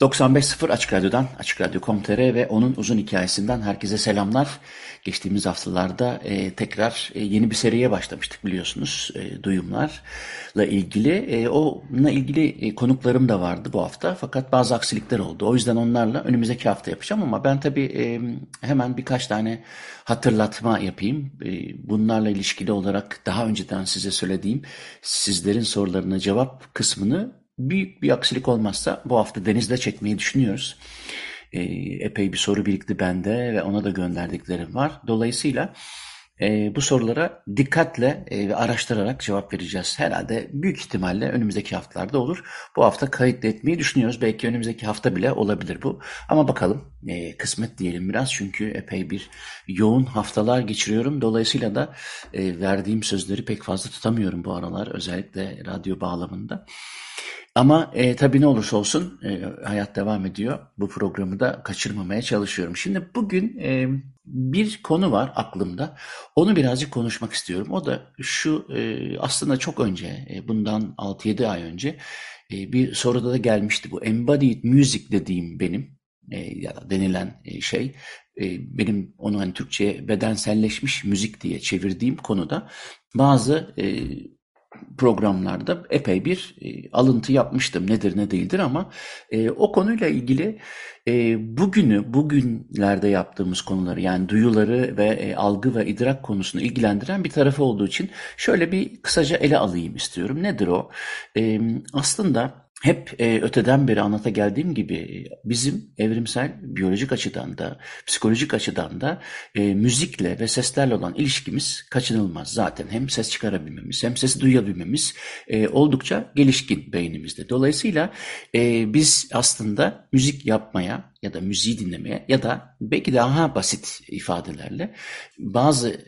95.0 Açık Radyo'dan, Açık Radyo.com.tr ve onun uzun hikayesinden herkese selamlar. Geçtiğimiz haftalarda e, tekrar e, yeni bir seriye başlamıştık biliyorsunuz e, duyumlarla ilgili. E, onunla ilgili e, konuklarım da vardı bu hafta fakat bazı aksilikler oldu. O yüzden onlarla önümüzdeki hafta yapacağım ama ben tabii e, hemen birkaç tane hatırlatma yapayım. E, bunlarla ilişkili olarak daha önceden size söylediğim sizlerin sorularına cevap kısmını Büyük bir aksilik olmazsa bu hafta denizde çekmeyi düşünüyoruz. E, epey bir soru birikti bende ve ona da gönderdiklerim var. Dolayısıyla e, bu sorulara dikkatle e, ve araştırarak cevap vereceğiz. Herhalde büyük ihtimalle önümüzdeki haftalarda olur. Bu hafta kayıt etmeyi düşünüyoruz. Belki önümüzdeki hafta bile olabilir bu. Ama bakalım e, kısmet diyelim biraz çünkü epey bir yoğun haftalar geçiriyorum. Dolayısıyla da e, verdiğim sözleri pek fazla tutamıyorum bu aralar özellikle radyo bağlamında. Ama e, tabii ne olursa olsun e, hayat devam ediyor. Bu programı da kaçırmamaya çalışıyorum. Şimdi bugün e, bir konu var aklımda. Onu birazcık konuşmak istiyorum. O da şu e, aslında çok önce e, bundan 6-7 ay önce e, bir soruda da gelmişti. Bu embodied music dediğim benim e, ya da denilen e, şey e, benim onu hani Türkçe'ye bedenselleşmiş müzik diye çevirdiğim konuda bazı e, programlarda epey bir e, alıntı yapmıştım nedir ne değildir ama e, o konuyla ilgili e, bugünü bugünlerde yaptığımız konuları yani duyuları ve e, algı ve idrak konusunu ilgilendiren bir tarafı olduğu için şöyle bir kısaca ele alayım istiyorum. Nedir o? E, aslında hep e, öteden beri anlata geldiğim gibi bizim evrimsel biyolojik açıdan da psikolojik açıdan da e, müzikle ve seslerle olan ilişkimiz kaçınılmaz. Zaten hem ses çıkarabilmemiz hem sesi duyabilmemiz e, oldukça gelişkin beynimizde. Dolayısıyla e, biz aslında müzik yapmaya ya da müziği dinlemeye ya da belki daha basit ifadelerle bazı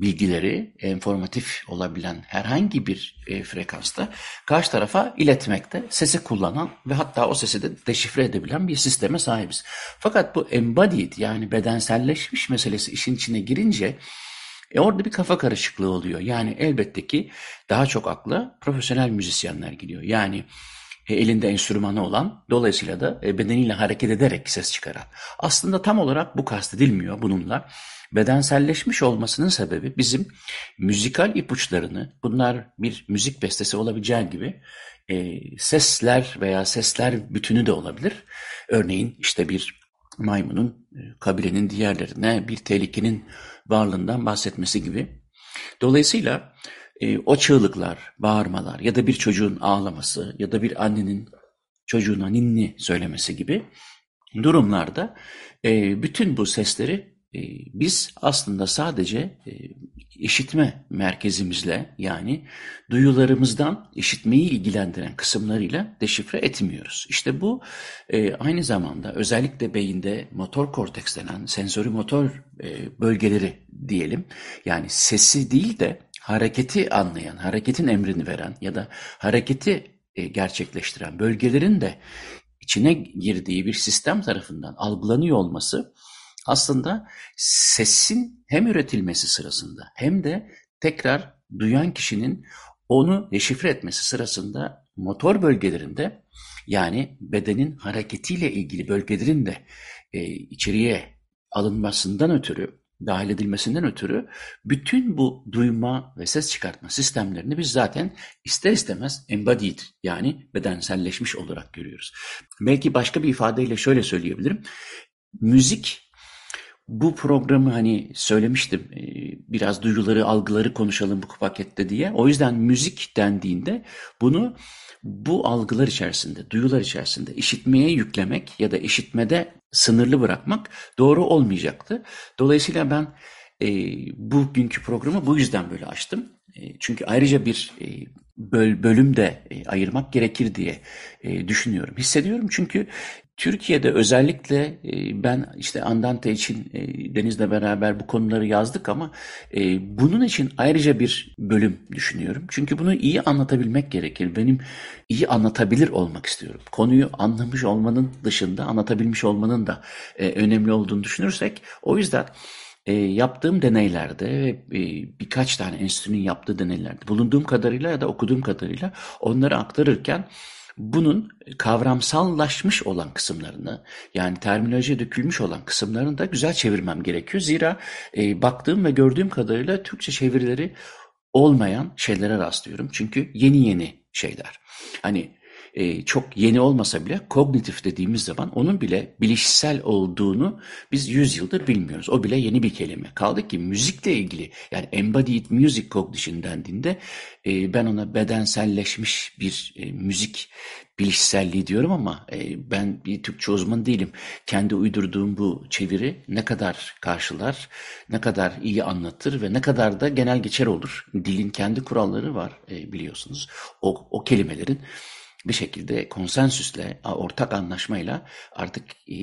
bilgileri informatif olabilen herhangi bir e, frekansta karşı tarafa iletmekte sesi kullanan ve hatta o sesi de deşifre edebilen bir sisteme sahibiz. Fakat bu embodied yani bedenselleşmiş meselesi işin içine girince e orada bir kafa karışıklığı oluyor. Yani elbette ki daha çok akla profesyonel müzisyenler gidiyor. Yani elinde enstrümanı olan, dolayısıyla da e, bedeniyle hareket ederek ses çıkaran. Aslında tam olarak bu kastedilmiyor bununla. Bedenselleşmiş olmasının sebebi bizim müzikal ipuçlarını, bunlar bir müzik bestesi olabileceği gibi e, sesler veya sesler bütünü de olabilir. Örneğin işte bir maymunun e, kabilenin diğerlerine bir tehlikenin varlığından bahsetmesi gibi. Dolayısıyla e, o çığlıklar, bağırmalar ya da bir çocuğun ağlaması ya da bir annenin çocuğuna ninni söylemesi gibi durumlarda e, bütün bu sesleri ee, biz aslında sadece e, işitme merkezimizle yani duyularımızdan işitmeyi ilgilendiren kısımlarıyla deşifre etmiyoruz. İşte bu e, aynı zamanda özellikle beyinde motor korteks denen sensori motor e, bölgeleri diyelim. Yani sesi değil de hareketi anlayan, hareketin emrini veren ya da hareketi gerçekleştiren bölgelerin de içine girdiği bir sistem tarafından algılanıyor olması aslında sesin hem üretilmesi sırasında hem de tekrar duyan kişinin onu deşifre etmesi sırasında motor bölgelerinde yani bedenin hareketiyle ilgili bölgelerin de e, içeriye alınmasından ötürü, dahil edilmesinden ötürü bütün bu duyma ve ses çıkartma sistemlerini biz zaten ister istemez embodied yani bedenselleşmiş olarak görüyoruz. Belki başka bir ifadeyle şöyle söyleyebilirim. Müzik bu programı hani söylemiştim e, biraz duyguları algıları konuşalım bu pakette diye. O yüzden müzik dendiğinde bunu bu algılar içerisinde, duyular içerisinde işitmeye yüklemek ya da işitmede sınırlı bırakmak doğru olmayacaktı. Dolayısıyla ben e, bugünkü programı bu yüzden böyle açtım. E, çünkü ayrıca bir e, böl, bölüm de e, ayırmak gerekir diye e, düşünüyorum. Hissediyorum çünkü Türkiye'de özellikle e, ben işte Andante için e, Deniz'le beraber bu konuları yazdık ama e, bunun için ayrıca bir bölüm düşünüyorum. Çünkü bunu iyi anlatabilmek gerekir. Benim iyi anlatabilir olmak istiyorum. Konuyu anlamış olmanın dışında anlatabilmiş olmanın da önemli olduğunu düşünürsek o yüzden yaptığım deneylerde ve birkaç tane enstitünün yaptığı deneylerde bulunduğum kadarıyla ya da okuduğum kadarıyla onları aktarırken bunun kavramsallaşmış olan kısımlarını yani terminolojiye dökülmüş olan kısımlarını da güzel çevirmem gerekiyor. Zira e, baktığım ve gördüğüm kadarıyla Türkçe çevirileri olmayan şeylere rastlıyorum. Çünkü yeni yeni şeyler. Hani e, çok yeni olmasa bile kognitif dediğimiz zaman onun bile bilişsel olduğunu biz 100 yıldır bilmiyoruz. O bile yeni bir kelime. Kaldı ki müzikle ilgili yani embodied music cognition dendiğinde e, ben ona bedenselleşmiş bir e, müzik bilişselliği diyorum ama e, ben bir Türkçe uzmanı değilim. Kendi uydurduğum bu çeviri ne kadar karşılar, ne kadar iyi anlatır ve ne kadar da genel geçer olur. Dilin kendi kuralları var e, biliyorsunuz. O, o kelimelerin bir şekilde konsensüsle, ortak anlaşmayla artık e,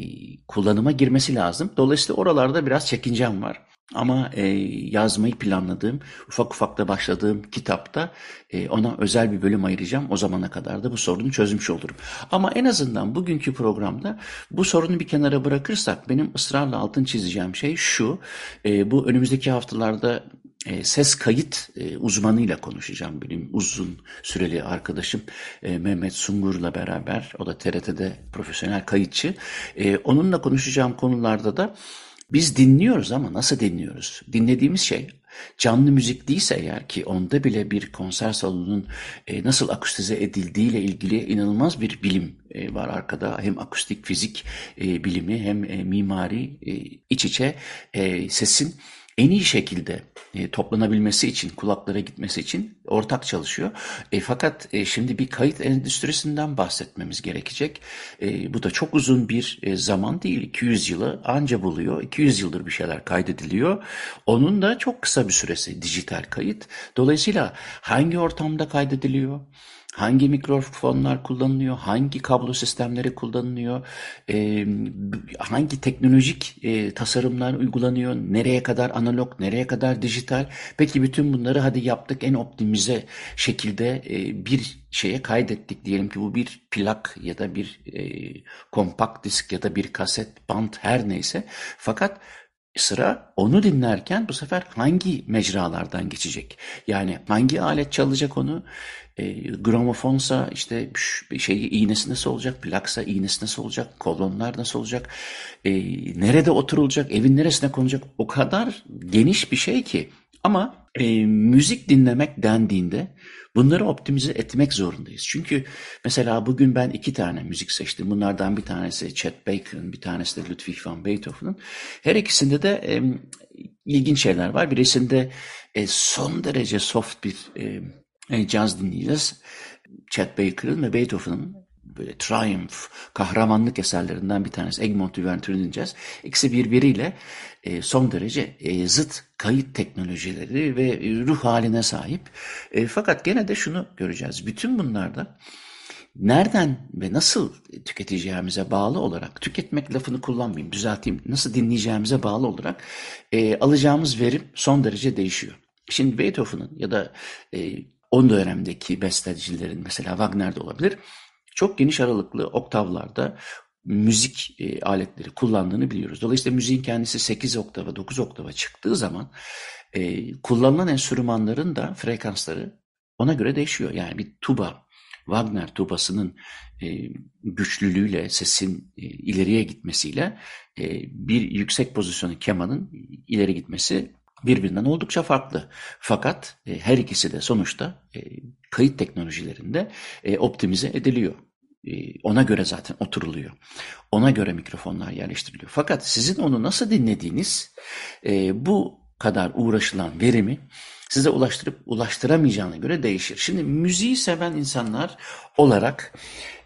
kullanıma girmesi lazım. Dolayısıyla oralarda biraz çekincem var. Ama e, yazmayı planladığım, ufak ufak da başladığım kitapta e, ona özel bir bölüm ayıracağım. O zamana kadar da bu sorunu çözmüş olurum. Ama en azından bugünkü programda bu sorunu bir kenara bırakırsak benim ısrarla altın çizeceğim şey şu. E, bu önümüzdeki haftalarda e, ses kayıt e, uzmanıyla konuşacağım. Benim uzun süreli arkadaşım e, Mehmet Sungur'la beraber. O da TRT'de profesyonel kayıtçı. E, onunla konuşacağım konularda da biz dinliyoruz ama nasıl dinliyoruz? Dinlediğimiz şey canlı müzik değilse eğer ki onda bile bir konser salonunun e, nasıl akustize edildiğiyle ilgili inanılmaz bir bilim e, var arkada. Hem akustik fizik e, bilimi hem e, mimari e, iç içe e, sesin en iyi şekilde e, toplanabilmesi için, kulaklara gitmesi için ortak çalışıyor. E, fakat e, şimdi bir kayıt endüstrisinden bahsetmemiz gerekecek. E, bu da çok uzun bir e, zaman değil. 200 yılı anca buluyor. 200 yıldır bir şeyler kaydediliyor. Onun da çok kısa bir süresi dijital kayıt. Dolayısıyla hangi ortamda kaydediliyor? Hangi mikrofonlar kullanılıyor, hangi kablo sistemleri kullanılıyor, e, hangi teknolojik e, tasarımlar uygulanıyor, nereye kadar analog, nereye kadar dijital. Peki bütün bunları hadi yaptık en optimize şekilde e, bir şeye kaydettik. Diyelim ki bu bir plak ya da bir e, kompakt disk ya da bir kaset, band her neyse. Fakat sıra onu dinlerken bu sefer hangi mecralardan geçecek? Yani hangi alet çalacak onu? E, gramofonsa işte şey iğnesi nasıl olacak, plaksa iğnesi nasıl olacak, kolonlar nasıl olacak, e, nerede oturulacak, evin neresine konacak o kadar geniş bir şey ki. Ama e, müzik dinlemek dendiğinde bunları optimize etmek zorundayız. Çünkü mesela bugün ben iki tane müzik seçtim. Bunlardan bir tanesi Chet Baker'ın, bir tanesi de Ludwig van Beethoven'ın. Her ikisinde de e, ilginç şeyler var. Birisinde e, son derece soft bir e, caz dinleyeceğiz. Chet Baker'ın ve Beethoven'ın böyle triumph, kahramanlık eserlerinden bir tanesi Egmont Ouvertüre'ü dinleyeceğiz. İkisi birbiriyle e, son derece e, zıt kayıt teknolojileri ve ruh haline sahip. E, fakat gene de şunu göreceğiz. Bütün bunlarda nereden ve nasıl tüketeceğimize bağlı olarak, tüketmek lafını kullanmayayım, düzelteyim, nasıl dinleyeceğimize bağlı olarak e, alacağımız verim son derece değişiyor. Şimdi Beethoven'ın ya da e, o dönemdeki bestecilerin mesela Wagner'de olabilir çok geniş aralıklı oktavlarda müzik e, aletleri kullandığını biliyoruz. Dolayısıyla müziğin kendisi 8 oktava 9 oktava çıktığı zaman e, kullanılan enstrümanların da frekansları ona göre değişiyor. Yani bir tuba Wagner tubasının e, güçlülüğüyle sesin e, ileriye gitmesiyle e, bir yüksek pozisyonu kemanın ileri gitmesi birbirinden oldukça farklı. Fakat e, her ikisi de sonuçta e, kayıt teknolojilerinde e, optimize ediliyor. E, ona göre zaten oturuluyor. Ona göre mikrofonlar yerleştiriliyor. Fakat sizin onu nasıl dinlediğiniz e, bu kadar uğraşılan verimi size ulaştırıp ulaştıramayacağına göre değişir. Şimdi müziği seven insanlar olarak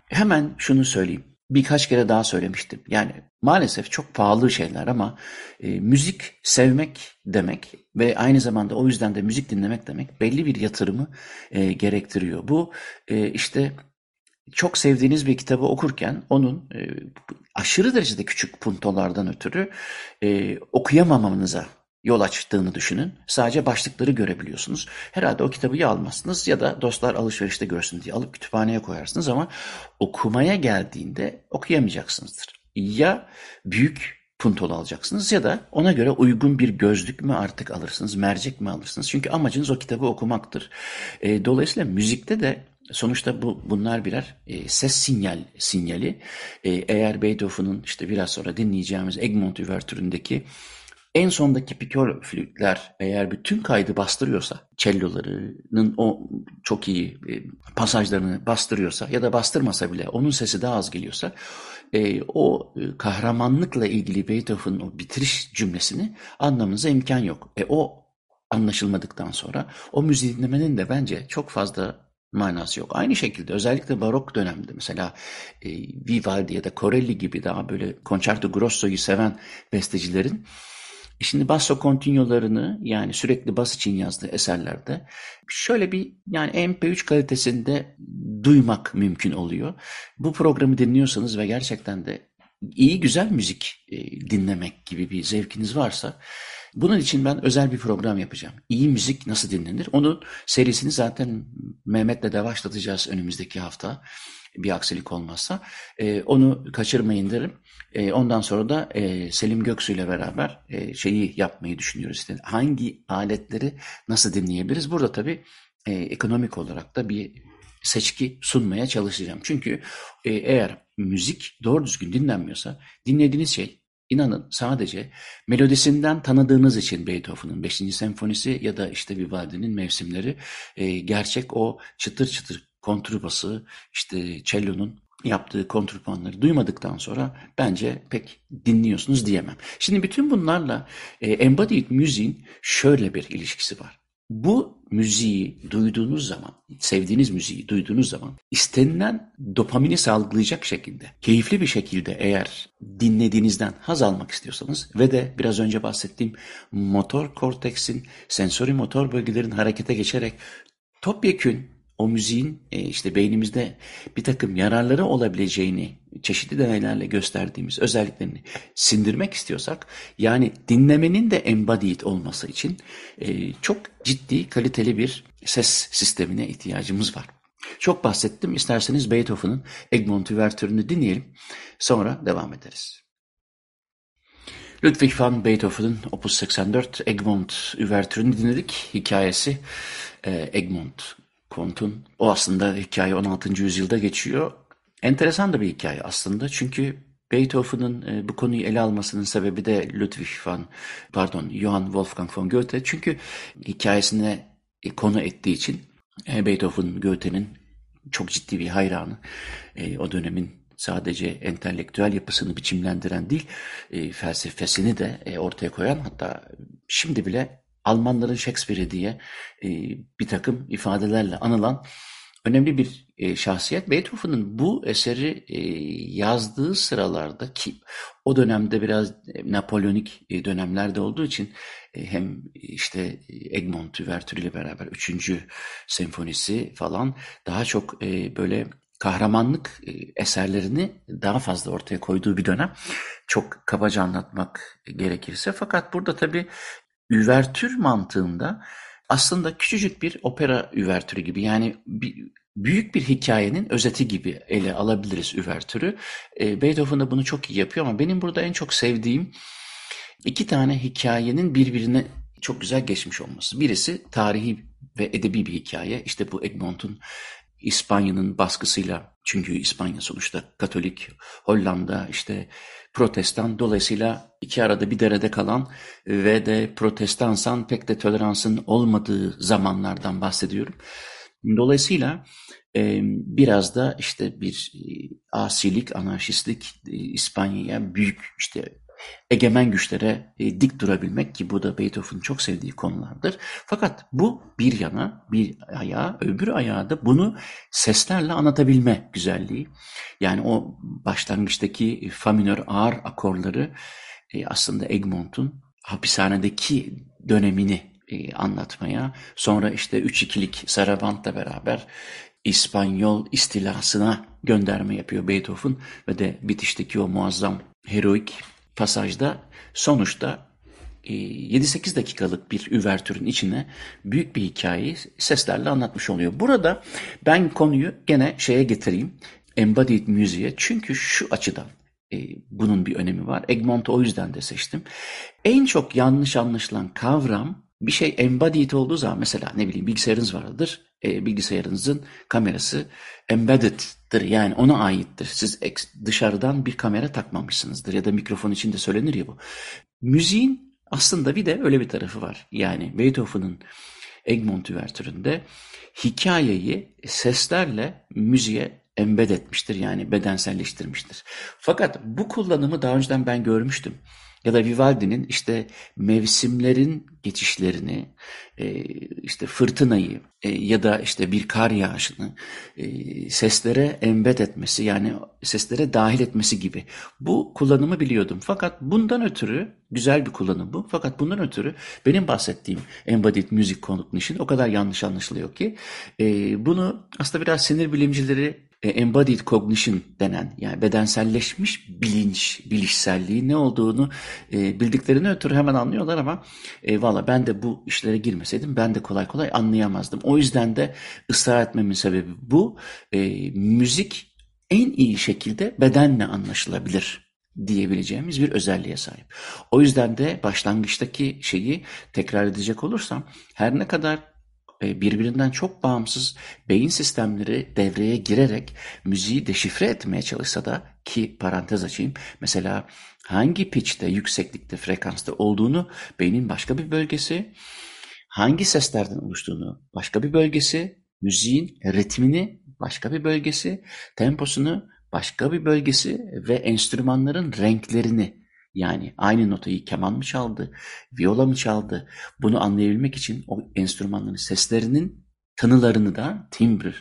hemen şunu söyleyeyim. Birkaç kere daha söylemiştim. Yani maalesef çok pahalı şeyler ama e, müzik sevmek demek ve aynı zamanda o yüzden de müzik dinlemek demek belli bir yatırımı e, gerektiriyor. Bu e, işte çok sevdiğiniz bir kitabı okurken onun e, aşırı derecede küçük puntolardan ötürü e, okuyamamanıza yol açtığını düşünün. Sadece başlıkları görebiliyorsunuz. Herhalde o kitabı ya almazsınız ya da dostlar alışverişte görsün diye alıp kütüphaneye koyarsınız ama okumaya geldiğinde okuyamayacaksınızdır. Ya büyük puntolu alacaksınız ya da ona göre uygun bir gözlük mü artık alırsınız, mercek mi alırsınız? Çünkü amacınız o kitabı okumaktır. E, dolayısıyla müzikte de sonuçta bu bunlar birer e, ses sinyal sinyali. E, eğer Beethoven'ın işte biraz sonra dinleyeceğimiz Egmont Üvertürü'ndeki en sondaki pikör flütler eğer bütün kaydı bastırıyorsa, cellolarının o çok iyi e, pasajlarını bastırıyorsa ya da bastırmasa bile onun sesi daha az geliyorsa e, o e, kahramanlıkla ilgili Beethoven'ın o bitiriş cümlesini anlamanıza imkan yok. E, o anlaşılmadıktan sonra o müziği dinlemenin de bence çok fazla manası yok. Aynı şekilde özellikle barok dönemde mesela e, Vivaldi ya da Corelli gibi daha böyle concerto grosso'yu seven bestecilerin Şimdi basso continuo'larını yani sürekli bas için yazdığı eserlerde şöyle bir yani MP3 kalitesinde duymak mümkün oluyor. Bu programı dinliyorsanız ve gerçekten de iyi güzel müzik e, dinlemek gibi bir zevkiniz varsa bunun için ben özel bir program yapacağım. İyi müzik nasıl dinlenir? Onun serisini zaten Mehmet'le de başlatacağız önümüzdeki hafta bir aksilik olmazsa. E, onu kaçırmayın derim. E, ondan sonra da e, Selim Göksu ile beraber e, şeyi yapmayı düşünüyoruz. İşte hangi aletleri nasıl dinleyebiliriz? Burada tabii e, ekonomik olarak da bir seçki sunmaya çalışacağım. Çünkü e, eğer müzik doğru düzgün dinlenmiyorsa dinlediğiniz şey inanın sadece melodisinden tanıdığınız için Beethoven'ın 5. senfonisi ya da işte Vivaldi'nin mevsimleri e, gerçek o çıtır çıtır kontrbası işte cello'nun yaptığı kontrpuanları duymadıktan sonra bence pek dinliyorsunuz diyemem. Şimdi bütün bunlarla e, embodied müziğin şöyle bir ilişkisi var. Bu müziği duyduğunuz zaman, sevdiğiniz müziği duyduğunuz zaman istenilen dopamini salgılayacak şekilde, keyifli bir şekilde eğer dinlediğinizden haz almak istiyorsanız ve de biraz önce bahsettiğim motor korteksin, sensori motor bölgelerin harekete geçerek topyekün o müziğin e, işte beynimizde bir takım yararları olabileceğini çeşitli deneylerle gösterdiğimiz özelliklerini sindirmek istiyorsak yani dinlemenin de embodied olması için e, çok ciddi kaliteli bir ses sistemine ihtiyacımız var. Çok bahsettim. İsterseniz Beethoven'ın Egmont Üvertürü'nü dinleyelim. Sonra devam ederiz. Ludwig van Beethoven'ın Opus 84 Egmont Üvertürü'nü dinledik. Hikayesi e, Egmont Kont'un o aslında hikaye 16. yüzyılda geçiyor. Enteresan da bir hikaye aslında çünkü Beethoven'ın e, bu konuyu ele almasının sebebi de Ludwig van, pardon, Johann Wolfgang von Goethe. Çünkü hikayesine e, konu ettiği için e, Beethoven, Goethe'nin çok ciddi bir hayranı. O dönemin sadece entelektüel yapısını biçimlendiren değil, felsefesini de ortaya koyan hatta şimdi bile Almanların Shakespeare'i diye e, bir takım ifadelerle anılan önemli bir e, şahsiyet. Beethoven'ın bu eseri e, yazdığı sıralarda ki o dönemde biraz e, Napolyonik e, dönemlerde olduğu için e, hem işte e, Egmont Üvertür ile beraber 3. senfonisi falan daha çok e, böyle kahramanlık e, eserlerini daha fazla ortaya koyduğu bir dönem. Çok kabaca anlatmak gerekirse. Fakat burada tabii üvertür mantığında aslında küçücük bir opera üvertürü gibi yani bir, büyük bir hikayenin özeti gibi ele alabiliriz üvertürü. E, Beethoven da bunu çok iyi yapıyor ama benim burada en çok sevdiğim iki tane hikayenin birbirine çok güzel geçmiş olması. Birisi tarihi ve edebi bir hikaye. İşte bu Egmont'un İspanya'nın baskısıyla çünkü İspanya sonuçta Katolik, Hollanda işte Protestan dolayısıyla iki arada bir derede kalan ve de protestansan pek de toleransın olmadığı zamanlardan bahsediyorum. Dolayısıyla biraz da işte bir asilik, anarşistlik İspanya'ya büyük işte egemen güçlere e, dik durabilmek ki bu da Beethoven'ın çok sevdiği konulardır. Fakat bu bir yana, bir ayağı, öbür ayağı da bunu seslerle anlatabilme güzelliği. Yani o başlangıçtaki fa minör ağır akorları e, aslında Egmont'un hapishanedeki dönemini e, anlatmaya, sonra işte 3-2'lik Saraband'la beraber İspanyol istilasına gönderme yapıyor Beethoven ve de bitişteki o muazzam heroik pasajda sonuçta 7-8 e, dakikalık bir üvertürün içine büyük bir hikayeyi seslerle anlatmış oluyor. Burada ben konuyu gene şeye getireyim. Embodied Music'e çünkü şu açıdan e, bunun bir önemi var. Egmont'u o yüzden de seçtim. En çok yanlış anlaşılan kavram bir şey embodied olduğu zaman mesela ne bileyim bilgisayarınız vardır. E, bilgisayarınızın kamerası embedded'dir yani ona aittir. Siz dışarıdan bir kamera takmamışsınızdır ya da mikrofon içinde söylenir ya bu. Müziğin aslında bir de öyle bir tarafı var. Yani Beethoven'ın Egmont Üvertürü'nde hikayeyi seslerle müziğe embed etmiştir yani bedenselleştirmiştir. Fakat bu kullanımı daha önceden ben görmüştüm ya da Vivaldi'nin işte mevsimlerin geçişlerini, e, işte fırtınayı e, ya da işte bir kar yağışını e, seslere embed etmesi yani seslere dahil etmesi gibi. Bu kullanımı biliyordum. Fakat bundan ötürü güzel bir kullanım bu. Fakat bundan ötürü benim bahsettiğim embodied music cognition o kadar yanlış anlaşılıyor ki bunu aslında biraz sinir bilimcileri embodied cognition denen yani bedenselleşmiş bilinç, bilişselliği ne olduğunu e, bildiklerini ötürü hemen anlıyorlar ama e, valla ben de bu işlere girmeseydim ben de kolay kolay anlayamazdım. O yüzden de ısrar etmemin sebebi bu. E, müzik en iyi şekilde bedenle anlaşılabilir diyebileceğimiz bir özelliğe sahip. O yüzden de başlangıçtaki şeyi tekrar edecek olursam her ne kadar e, birbirinden çok bağımsız beyin sistemleri devreye girerek müziği deşifre etmeye çalışsa da ki parantez açayım mesela hangi pitch'te, yükseklikte, frekansta olduğunu beynin başka bir bölgesi, hangi seslerden oluştuğunu başka bir bölgesi, müziğin ritmini başka bir bölgesi, temposunu başka bir bölgesi ve enstrümanların renklerini yani aynı notayı keman mı çaldı, viola mı çaldı? Bunu anlayabilmek için o enstrümanların seslerinin tanılarını da timbre,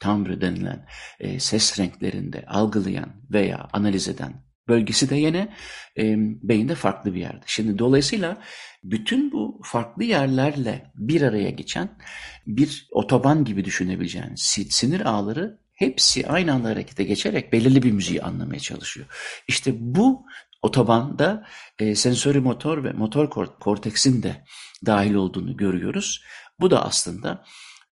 timbre denilen e, ses renklerinde algılayan veya analiz eden bölgesi de yine e, beyinde farklı bir yerde. Şimdi dolayısıyla bütün bu farklı yerlerle bir araya geçen bir otoban gibi düşünebileceğiniz sinir ağları hepsi aynı anda harekete geçerek belirli bir müziği anlamaya çalışıyor. İşte bu otobanda e, sensori motor ve motor korteksin de dahil olduğunu görüyoruz. Bu da aslında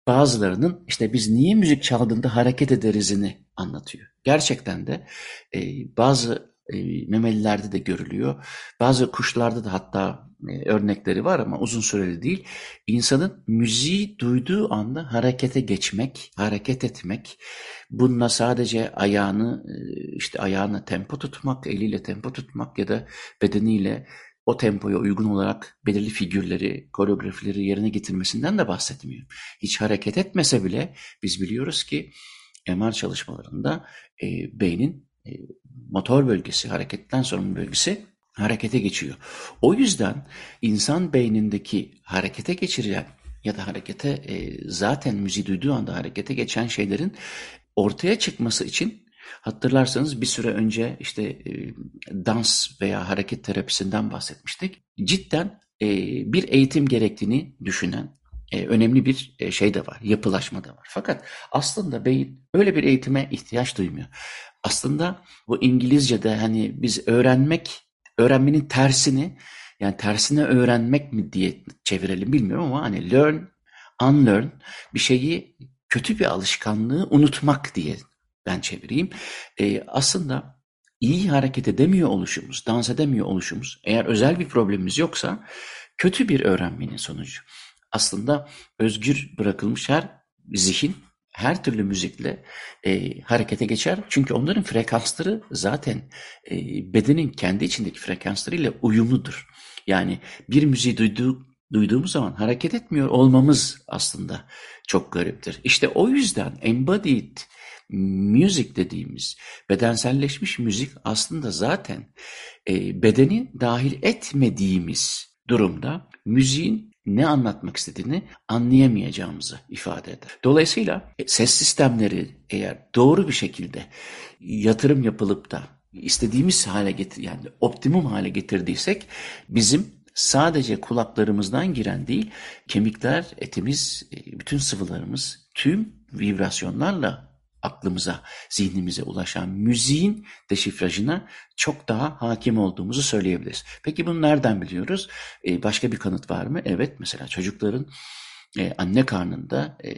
bazılarının işte biz niye müzik çaldığında hareket ederizini anlatıyor. Gerçekten de e, bazı e, memelilerde de görülüyor. Bazı kuşlarda da hatta e, örnekleri var ama uzun süreli değil. İnsanın müziği duyduğu anda harekete geçmek, hareket etmek, bununla sadece ayağını e, işte ayağına tempo tutmak, eliyle tempo tutmak ya da bedeniyle o tempoya uygun olarak belirli figürleri, koreografileri yerine getirmesinden de bahsetmiyorum. Hiç hareket etmese bile biz biliyoruz ki MR çalışmalarında e, beynin motor bölgesi, hareketten sorumlu bölgesi harekete geçiyor. O yüzden insan beynindeki harekete geçirilen ya da harekete e, zaten müziği duyduğu anda harekete geçen şeylerin ortaya çıkması için hatırlarsanız bir süre önce işte e, dans veya hareket terapisinden bahsetmiştik. Cidden e, bir eğitim gerektiğini düşünen e, önemli bir e, şey de var, yapılaşma da var. Fakat aslında beyin öyle bir eğitime ihtiyaç duymuyor. Aslında bu İngilizce'de hani biz öğrenmek, öğrenmenin tersini yani tersine öğrenmek mi diye çevirelim bilmiyorum ama hani learn, unlearn bir şeyi kötü bir alışkanlığı unutmak diye ben çevireyim. E, aslında iyi hareket edemiyor oluşumuz, dans edemiyor oluşumuz eğer özel bir problemimiz yoksa kötü bir öğrenmenin sonucu. Aslında özgür bırakılmış her zihin her türlü müzikle e, harekete geçer. Çünkü onların frekansları zaten e, bedenin kendi içindeki frekanslarıyla uyumludur. Yani bir müziği duyduğu duyduğumuz zaman hareket etmiyor olmamız aslında çok gariptir. İşte o yüzden embodied music dediğimiz bedenselleşmiş müzik aslında zaten e, bedeni dahil etmediğimiz durumda müziğin ne anlatmak istediğini anlayamayacağımızı ifade eder. Dolayısıyla e, ses sistemleri eğer doğru bir şekilde yatırım yapılıp da istediğimiz hale getir yani optimum hale getirdiysek bizim sadece kulaklarımızdan giren değil kemikler, etimiz, e, bütün sıvılarımız tüm vibrasyonlarla aklımıza, zihnimize ulaşan müziğin deşifrajına çok daha hakim olduğumuzu söyleyebiliriz. Peki bunu nereden biliyoruz? Ee, başka bir kanıt var mı? Evet, mesela çocukların e, anne karnında e,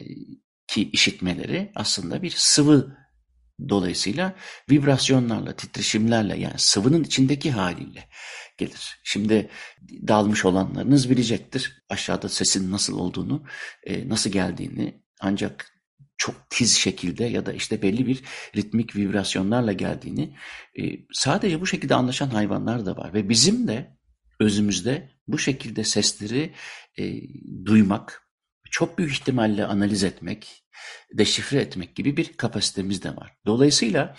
ki işitmeleri aslında bir sıvı dolayısıyla vibrasyonlarla, titreşimlerle yani sıvının içindeki haliyle gelir. Şimdi dalmış olanlarınız bilecektir. Aşağıda sesin nasıl olduğunu, e, nasıl geldiğini ancak çok tiz şekilde ya da işte belli bir ritmik vibrasyonlarla geldiğini e, sadece bu şekilde anlaşan hayvanlar da var ve bizim de özümüzde bu şekilde sesleri e, duymak, çok büyük ihtimalle analiz etmek, deşifre etmek gibi bir kapasitemiz de var. Dolayısıyla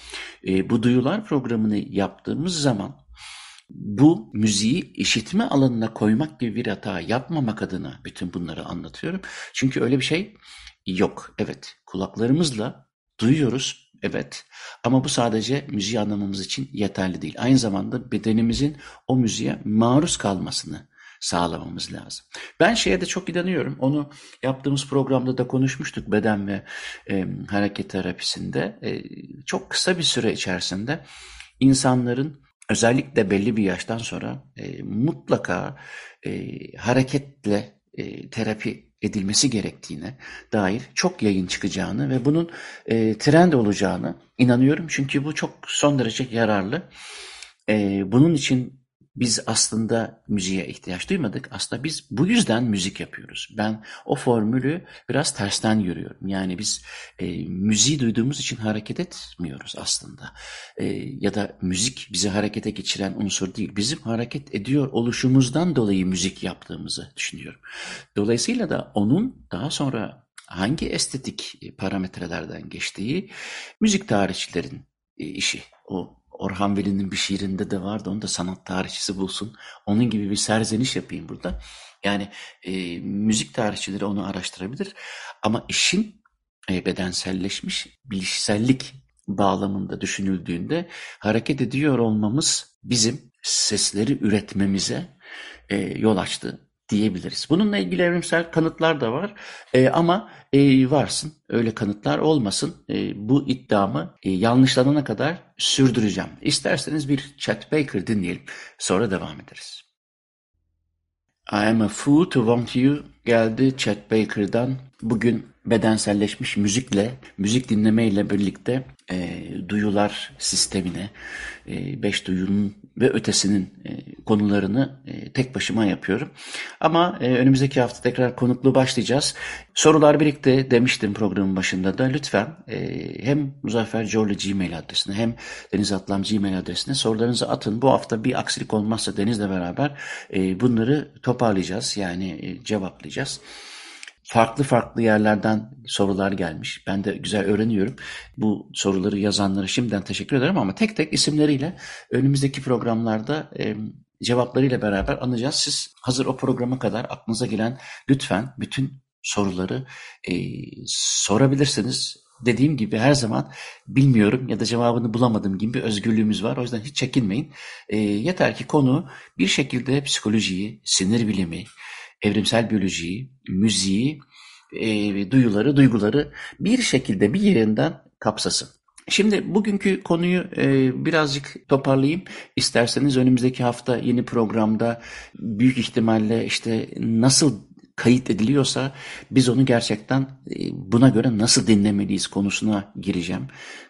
e, bu duyular programını yaptığımız zaman bu müziği işitme alanına koymak gibi bir hata yapmamak adına bütün bunları anlatıyorum. Çünkü öyle bir şey Yok, evet. Kulaklarımızla duyuyoruz, evet. Ama bu sadece müziği anlamamız için yeterli değil. Aynı zamanda bedenimizin o müziğe maruz kalmasını sağlamamız lazım. Ben şeye de çok inanıyorum. Onu yaptığımız programda da konuşmuştuk beden ve e, hareket terapisinde. E, çok kısa bir süre içerisinde insanların özellikle belli bir yaştan sonra e, mutlaka e, hareketle e, terapi edilmesi gerektiğine dair çok yayın çıkacağını ve bunun e, trend olacağını inanıyorum. Çünkü bu çok son derece yararlı. E, bunun için biz aslında müziğe ihtiyaç duymadık. Aslında biz bu yüzden müzik yapıyoruz. Ben o formülü biraz tersten görüyorum. Yani biz e, müziği duyduğumuz için hareket etmiyoruz aslında. E, ya da müzik bizi harekete geçiren unsur değil. Bizim hareket ediyor oluşumuzdan dolayı müzik yaptığımızı düşünüyorum. Dolayısıyla da onun daha sonra hangi estetik parametrelerden geçtiği müzik tarihçilerin e, işi. O Orhan Veli'nin bir şiirinde de vardı. Onu da sanat tarihçisi bulsun. Onun gibi bir serzeniş yapayım burada. Yani e, müzik tarihçileri onu araştırabilir. Ama işin e, bedenselleşmiş bilişsellik bağlamında düşünüldüğünde hareket ediyor olmamız bizim sesleri üretmemize e, yol açtı diyebiliriz. Bununla ilgili evrimsel kanıtlar da var e, ama e, varsın öyle kanıtlar olmasın e, bu iddiamı e, yanlışlanana kadar sürdüreceğim. İsterseniz bir Chet Baker dinleyelim sonra devam ederiz. I am a fool to want you geldi Chet Baker'dan. Bugün bedenselleşmiş müzikle, müzik dinlemeyle birlikte e, duyular sistemine, e, beş duyunun ve ötesinin e, konularını e, tek başıma yapıyorum. Ama e, önümüzdeki hafta tekrar konuklu başlayacağız. Sorular birlikte demiştim programın başında da. Lütfen e, hem Muzaffer Corlu Gmail adresine hem Deniz Atlam Gmail adresine sorularınızı atın. Bu hafta bir aksilik olmazsa Deniz'le beraber e, bunları toparlayacağız. Yani e, cevaplayacağız farklı farklı yerlerden sorular gelmiş. Ben de güzel öğreniyorum. Bu soruları yazanlara şimdiden teşekkür ederim ama tek tek isimleriyle önümüzdeki programlarda e, cevaplarıyla beraber anacağız. Siz hazır o programa kadar aklınıza gelen lütfen bütün soruları e, sorabilirsiniz. Dediğim gibi her zaman bilmiyorum ya da cevabını bulamadım gibi bir özgürlüğümüz var. O yüzden hiç çekinmeyin. E, yeter ki konu bir şekilde psikolojiyi, sinir bilimi, evrimsel biyolojiyi, müziği, e, duyuları, duyguları bir şekilde bir yerinden kapsasın. Şimdi bugünkü konuyu e, birazcık toparlayayım. İsterseniz önümüzdeki hafta yeni programda büyük ihtimalle işte nasıl kayıt ediliyorsa biz onu gerçekten e, buna göre nasıl dinlemeliyiz konusuna gireceğim.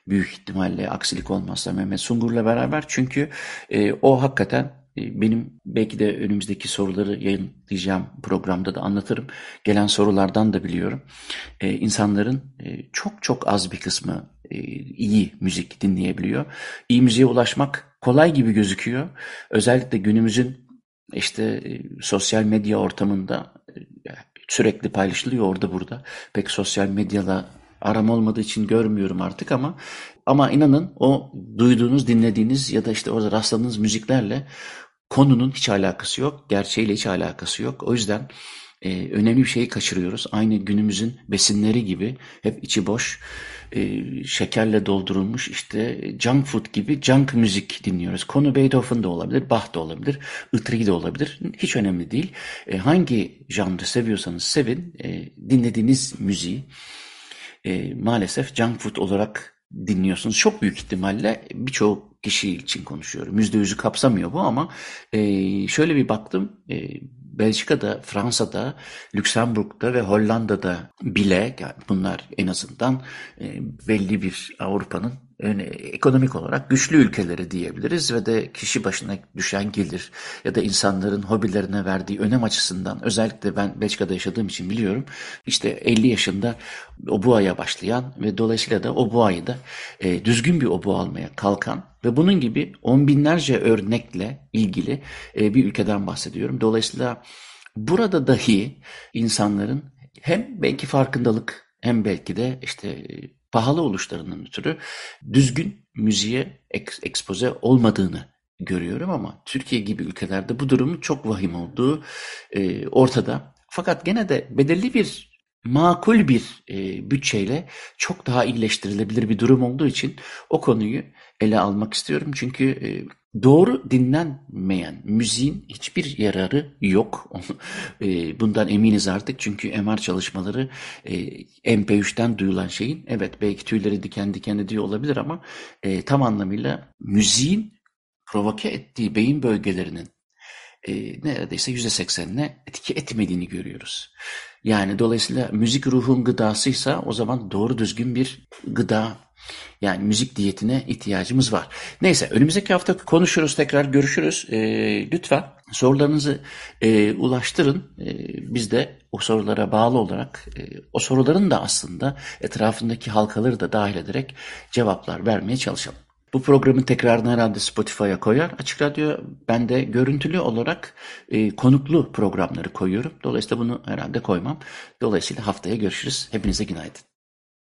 Büyük ihtimalle aksilik olmazsa Mehmet Sungur'la beraber çünkü e, o hakikaten benim belki de önümüzdeki soruları yayınlayacağım programda da anlatırım. Gelen sorulardan da biliyorum. Ee, insanların e, çok çok az bir kısmı e, iyi müzik dinleyebiliyor. İyi müziğe ulaşmak kolay gibi gözüküyor. Özellikle günümüzün işte e, sosyal medya ortamında sürekli paylaşılıyor orada burada. Pek sosyal medyada aram olmadığı için görmüyorum artık ama ama inanın o duyduğunuz, dinlediğiniz ya da işte orada rastladığınız müziklerle konunun hiç alakası yok, gerçeğiyle hiç alakası yok. O yüzden e, önemli bir şeyi kaçırıyoruz. Aynı günümüzün besinleri gibi hep içi boş, e, şekerle doldurulmuş işte junk food gibi junk müzik dinliyoruz. Konu Beethoven de olabilir, Bach da olabilir, Itri de olabilir. Hiç önemli değil. E, hangi janrı seviyorsanız sevin, e, dinlediğiniz müziği e, maalesef junk food olarak dinliyorsunuz. Çok büyük ihtimalle kişi için konuşuyorum. Yüzde yüzü kapsamıyor bu ama e, şöyle bir baktım. E, Belçika'da, Fransa'da, Lüksemburg'da ve Hollanda'da bile yani bunlar en azından e, belli bir Avrupa'nın yani ekonomik olarak güçlü ülkeleri diyebiliriz ve de kişi başına düşen gelir ya da insanların hobilerine verdiği önem açısından özellikle ben Belçika'da yaşadığım için biliyorum işte 50 yaşında obuaya başlayan ve dolayısıyla da obuayı da e, düzgün bir obu almaya kalkan ve bunun gibi on binlerce örnekle ilgili e, bir ülkeden bahsediyorum. Dolayısıyla burada dahi insanların hem belki farkındalık hem belki de işte pahalı oluşlarından ötürü düzgün müziğe eks, ekspoze olmadığını görüyorum ama Türkiye gibi ülkelerde bu durumun çok vahim olduğu e, ortada. Fakat gene de belirli bir makul bir e, bütçeyle çok daha iyileştirilebilir bir durum olduğu için o konuyu ele almak istiyorum. Çünkü e, doğru dinlenmeyen müziğin hiçbir yararı yok. e, bundan eminiz artık çünkü MR çalışmaları e, MP3'ten duyulan şeyin evet belki tüyleri diken diken ediyor olabilir ama e, tam anlamıyla müziğin provoke ettiği beyin bölgelerinin e, neredeyse yüzde seksenine etki etmediğini görüyoruz. Yani dolayısıyla müzik ruhun gıdasıysa o zaman doğru düzgün bir gıda yani müzik diyetine ihtiyacımız var. Neyse önümüzdeki hafta konuşuruz tekrar görüşürüz. E, lütfen sorularınızı e, ulaştırın. E, biz de o sorulara bağlı olarak e, o soruların da aslında etrafındaki halkaları da dahil ederek cevaplar vermeye çalışalım. Bu programın tekrarını herhalde Spotify'a koyar. Açık Radyo ben de görüntülü olarak e, konuklu programları koyuyorum. Dolayısıyla bunu herhalde koymam. Dolayısıyla haftaya görüşürüz. Hepinize günaydın.